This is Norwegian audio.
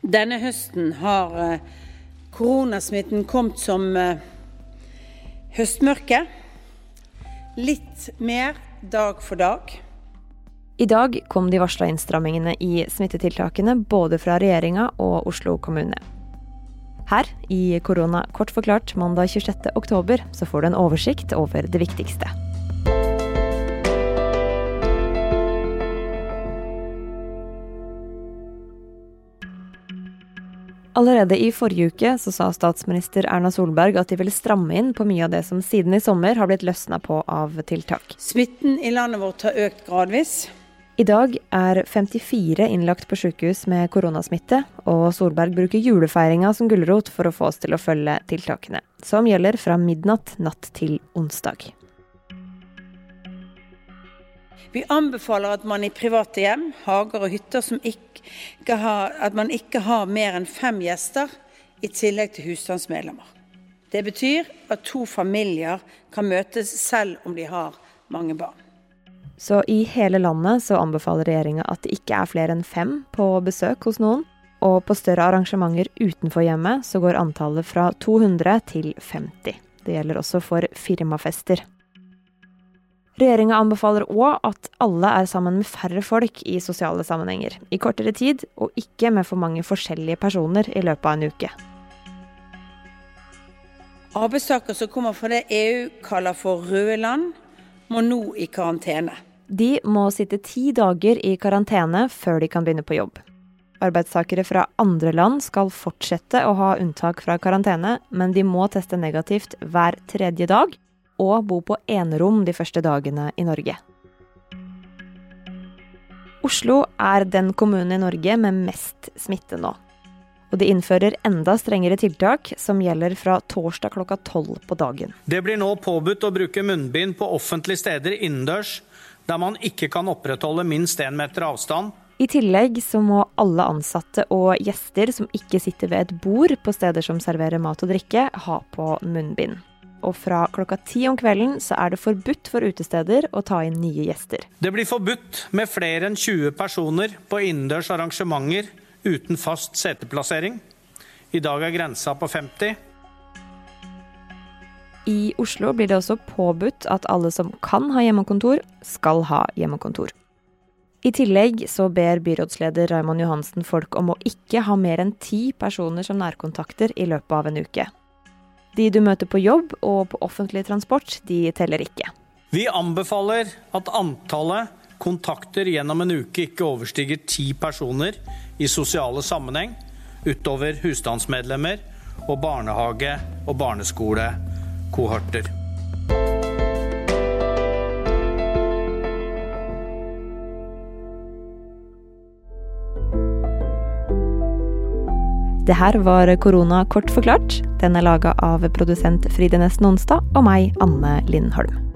Denne høsten har eh, koronasmitten kommet som eh, høstmørke. Litt mer dag for dag. I dag kom de varsla innstrammingene i smittetiltakene både fra regjeringa og Oslo kommune. Her i Korona kort forklart mandag 26.10 så får du en oversikt over det viktigste. Allerede i forrige uke så sa statsminister Erna Solberg at de ville stramme inn på mye av det som siden i sommer har blitt løsna på av tiltak. Smitten i landet vårt har økt gradvis. I dag er 54 innlagt på sykehus med koronasmitte, og Solberg bruker julefeiringa som gulrot for å få oss til å følge tiltakene, som gjelder fra midnatt natt til onsdag. Vi anbefaler at man i private hjem, hager og hytter har, at man ikke har mer enn fem gjester i tillegg til husstandsmedlemmer. Det betyr at to familier kan møtes selv om de har mange barn. Så i hele landet så anbefaler regjeringa at det ikke er flere enn fem på besøk hos noen. Og på større arrangementer utenfor hjemmet så går antallet fra 200 til 50. Det gjelder også for firmafester. Regjeringa anbefaler òg at alle er sammen med færre folk i sosiale sammenhenger, i kortere tid, og ikke med for mange forskjellige personer i løpet av en uke. Arbeidstakere som kommer fra det EU kaller for røde land, må nå i karantene. De må sitte ti dager i karantene før de kan begynne på jobb. Arbeidstakere fra andre land skal fortsette å ha unntak fra karantene, men de må teste negativt hver tredje dag og bo på enerom de første dagene i Norge. Oslo er den kommunen i Norge med mest smitte nå. Og de innfører enda strengere tiltak, som gjelder fra torsdag klokka tolv på dagen. Det blir nå påbudt å bruke munnbind på offentlige steder innendørs, der man ikke kan opprettholde minst én meter avstand. I tillegg så må alle ansatte og gjester som ikke sitter ved et bord på steder som serverer mat og drikke, ha på munnbind og fra klokka ti om kvelden så er det forbudt for utesteder å ta inn nye gjester. Det blir forbudt med flere enn 20 personer på innendørs arrangementer uten fast seteplassering. I dag er grensa på 50. I Oslo blir det også påbudt at alle som kan ha hjemmekontor, skal ha hjemmekontor. I tillegg så ber byrådsleder Raymond Johansen folk om å ikke ha mer enn ti personer som nærkontakter i løpet av en uke. De du møter på jobb og på offentlig transport, de teller ikke. Vi anbefaler at antallet kontakter gjennom en uke ikke overstiger ti personer i sosiale sammenheng, utover husstandsmedlemmer og barnehage- og barneskolekohorter. Det her var korona kort forklart. Den er laga av produsent Fride Nesten Onsdag og meg, Anne Lindholm.